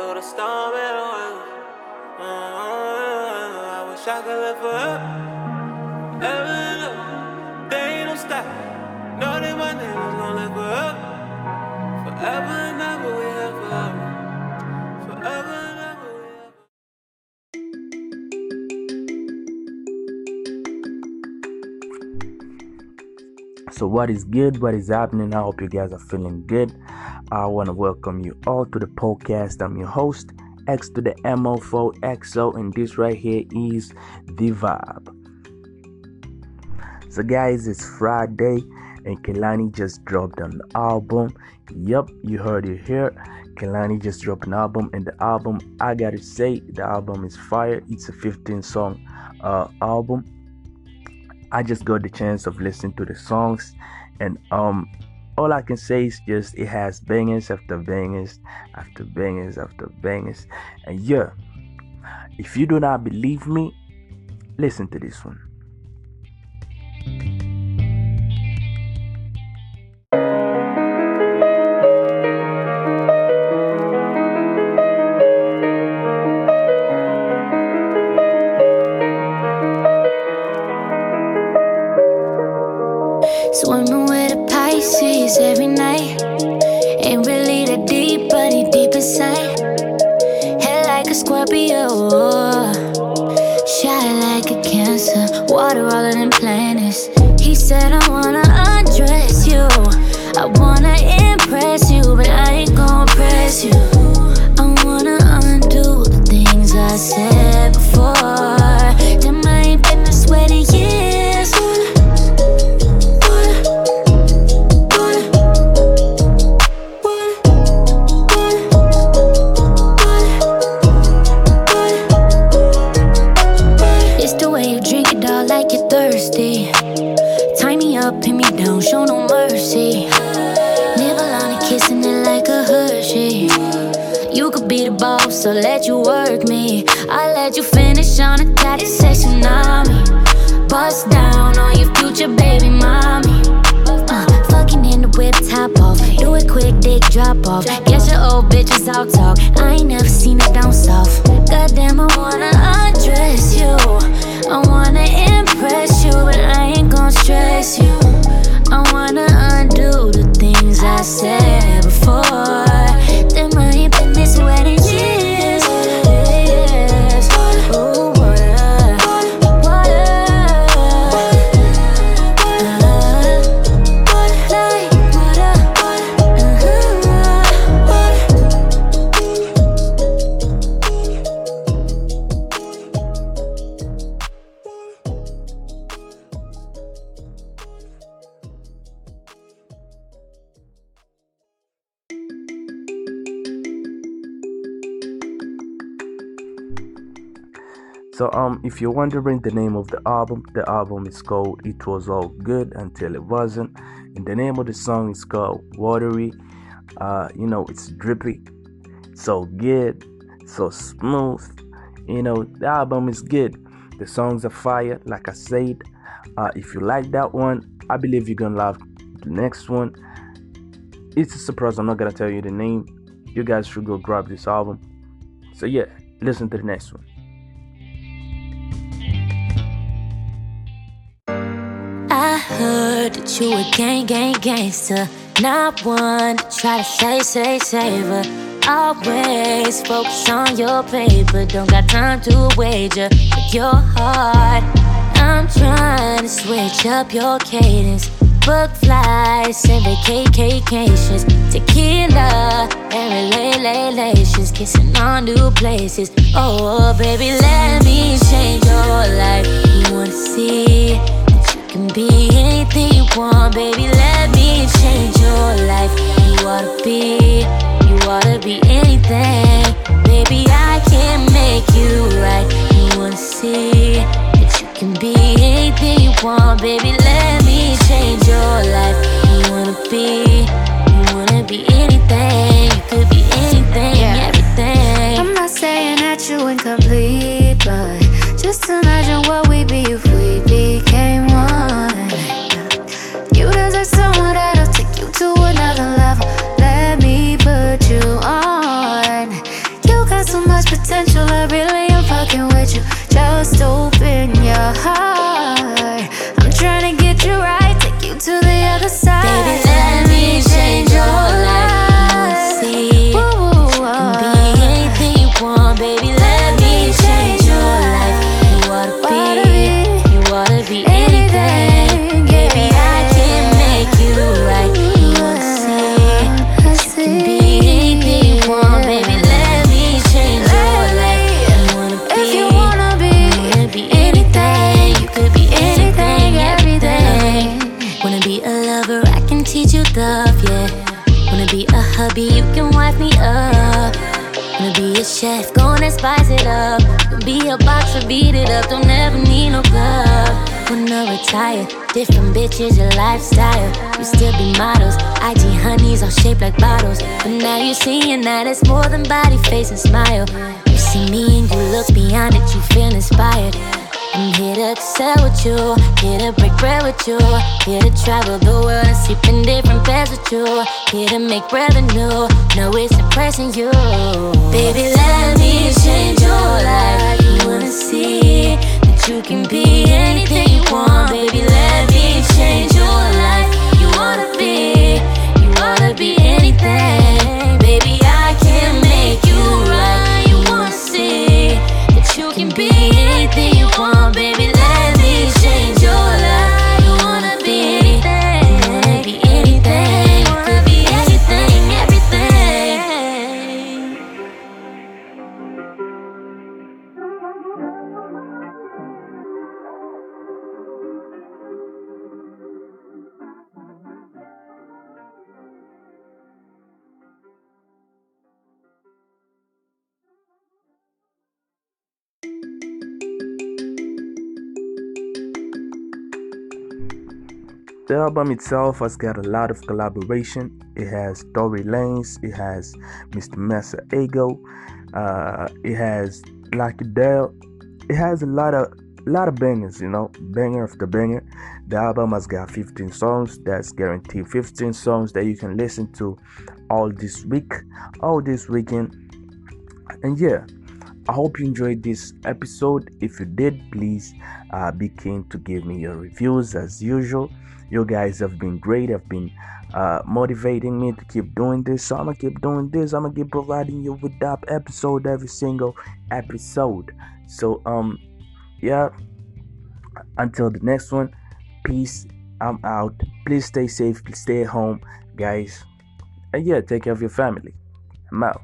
through the storm and the weather. Uh, I wish I could live forever. Ever and ain't no stop. Know that my live forever. Forever and ever, we have forever. Forever So, what is good? What is happening? I hope you guys are feeling good. I want to welcome you all to the podcast. I'm your host, X to the MO4 XO, and this right here is The Vibe. So, guys, it's Friday, and Kehlani just dropped an album. Yep, you heard it here. Kehlani just dropped an album, and the album, I gotta say, the album is fire. It's a 15 song uh, album I just got the chance of listening to the songs, and um, all I can say is just it has bangers after bangers after bangers after bangers, and yeah, if you do not believe me, listen to this one. Scorpio. Oh. Shy like a Cancer. Water all than planets. He said, I so let you work me. I let you finish on a tatted session on me. Bust down on your future baby mommy. Uh, fucking in the whip top off. Do it quick, dick drop off. Guess your old bitches out talk. I ain't never seen it down south. Goddamn, I wanna undress you. I wanna impress you, but I ain't gon' stress you. I wanna undo the things I said before. So um if you're wondering the name of the album, the album is called It Was All Good Until It Wasn't. And the name of the song is called Watery. Uh, you know, it's drippy, so good, so smooth. You know, the album is good. The songs are fire, like I said. Uh, if you like that one, I believe you're gonna love the next one. It's a surprise, I'm not gonna tell you the name. You guys should go grab this album. So yeah, listen to the next one. Heard that you a gang, gang, gangster. Not one to try to say, say, savor. Always focus on your paper. Don't got time to wager with your heart. I'm trying to switch up your cadence. Book flights and vacations. Tequila and relations. Kissing on new places. Oh, baby, let me change your life. You wanna see? Can be anything you want, baby. Let me change your life. You oughta be, you oughta be anything, baby. I can make you right. You wanna see that you can be anything you want, baby. Let me change your life. You wanna be, you wanna be anything. You could be chef, gonna spice it up. Be a boxer, beat it up, don't ever need no glove. Wanna retire, different bitches, your lifestyle. You still be models, IG honeys all shaped like bottles. But now you're seeing that it's more than body, face, and smile. You see me and you look beyond it, you feel inspired. I'm here to excel with you, here to break bread with you, here to travel the world and sleep in different beds with you, here to make revenue. No, it's impressing you. Baby, let me change your life. You wanna see that you can be anything you want. Baby, let me change your life. You wanna be, you wanna be anything. Baby, I can make you. You wanna see that you can be The album itself has got a lot of collaboration. It has Tory Lanez, it has Mr. Mesa Ego, uh, it has Lucky Daye. It has a lot of lot of bangers, you know, banger after banger. The album has got 15 songs. That's guaranteed 15 songs that you can listen to all this week, all this weekend. And yeah, I hope you enjoyed this episode. If you did, please uh, be keen to give me your reviews as usual. You guys have been great, have been uh, motivating me to keep doing this. So I'm gonna keep doing this. I'm gonna keep providing you with that episode every single episode. So um, yeah. Until the next one, peace. I'm out. Please stay safe. Stay home, guys. And yeah, take care of your family. I'm out.